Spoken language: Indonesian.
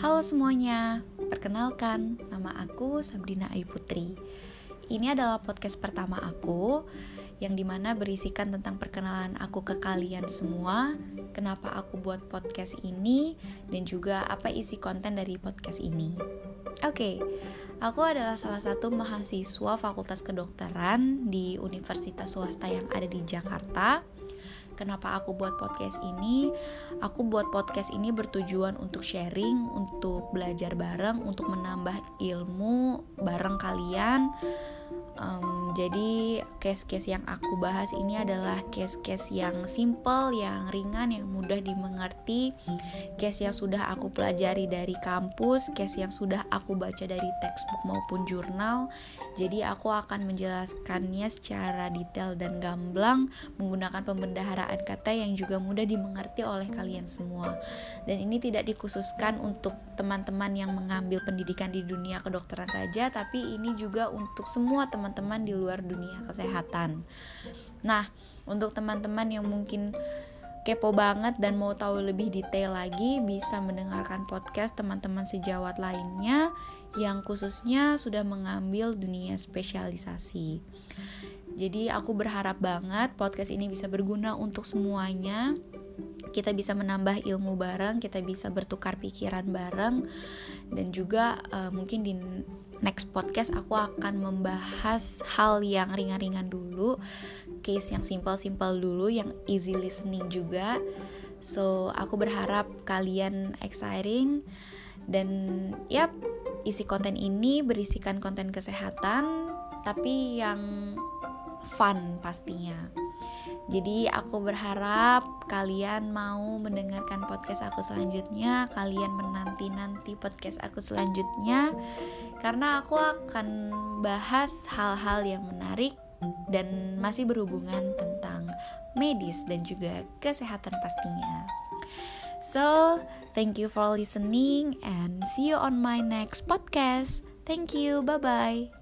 Halo semuanya, perkenalkan nama aku Sabrina Ayu Putri. Ini adalah podcast pertama aku yang di mana berisikan tentang perkenalan aku ke kalian semua, kenapa aku buat podcast ini, dan juga apa isi konten dari podcast ini. Oke, okay, aku adalah salah satu mahasiswa Fakultas Kedokteran di universitas swasta yang ada di Jakarta kenapa aku buat podcast ini. Aku buat podcast ini bertujuan untuk sharing untuk belajar bareng untuk menambah ilmu bareng kalian. Um, jadi case-case yang aku bahas ini adalah case-case yang simple yang ringan yang mudah dimengerti. Case yang sudah aku pelajari dari kampus case yang sudah aku baca dari textbook maupun jurnal. Jadi aku akan menjelaskannya secara detail dan gamblang menggunakan pembendaharaan kata yang juga mudah dimengerti oleh kalian semua dan ini tidak dikhususkan untuk teman-teman yang mengambil pendidikan di dunia kedokteran saja tapi ini juga untuk semua teman teman-teman di luar dunia kesehatan. Nah, untuk teman-teman yang mungkin kepo banget dan mau tahu lebih detail lagi bisa mendengarkan podcast teman-teman sejawat lainnya yang khususnya sudah mengambil dunia spesialisasi. Jadi aku berharap banget podcast ini bisa berguna untuk semuanya. Kita bisa menambah ilmu bareng, kita bisa bertukar pikiran bareng, dan juga uh, mungkin di next podcast aku akan membahas hal yang ringan-ringan dulu, case yang simple-simple dulu, yang easy listening juga. So aku berharap kalian exciting. Dan yap isi konten ini berisikan konten kesehatan tapi yang fun pastinya. Jadi aku berharap kalian mau mendengarkan podcast aku selanjutnya, kalian menanti-nanti podcast aku selanjutnya karena aku akan bahas hal-hal yang menarik dan masih berhubungan tentang medis dan juga kesehatan pastinya. So, thank you for listening and see you on my next podcast. Thank you. Bye bye.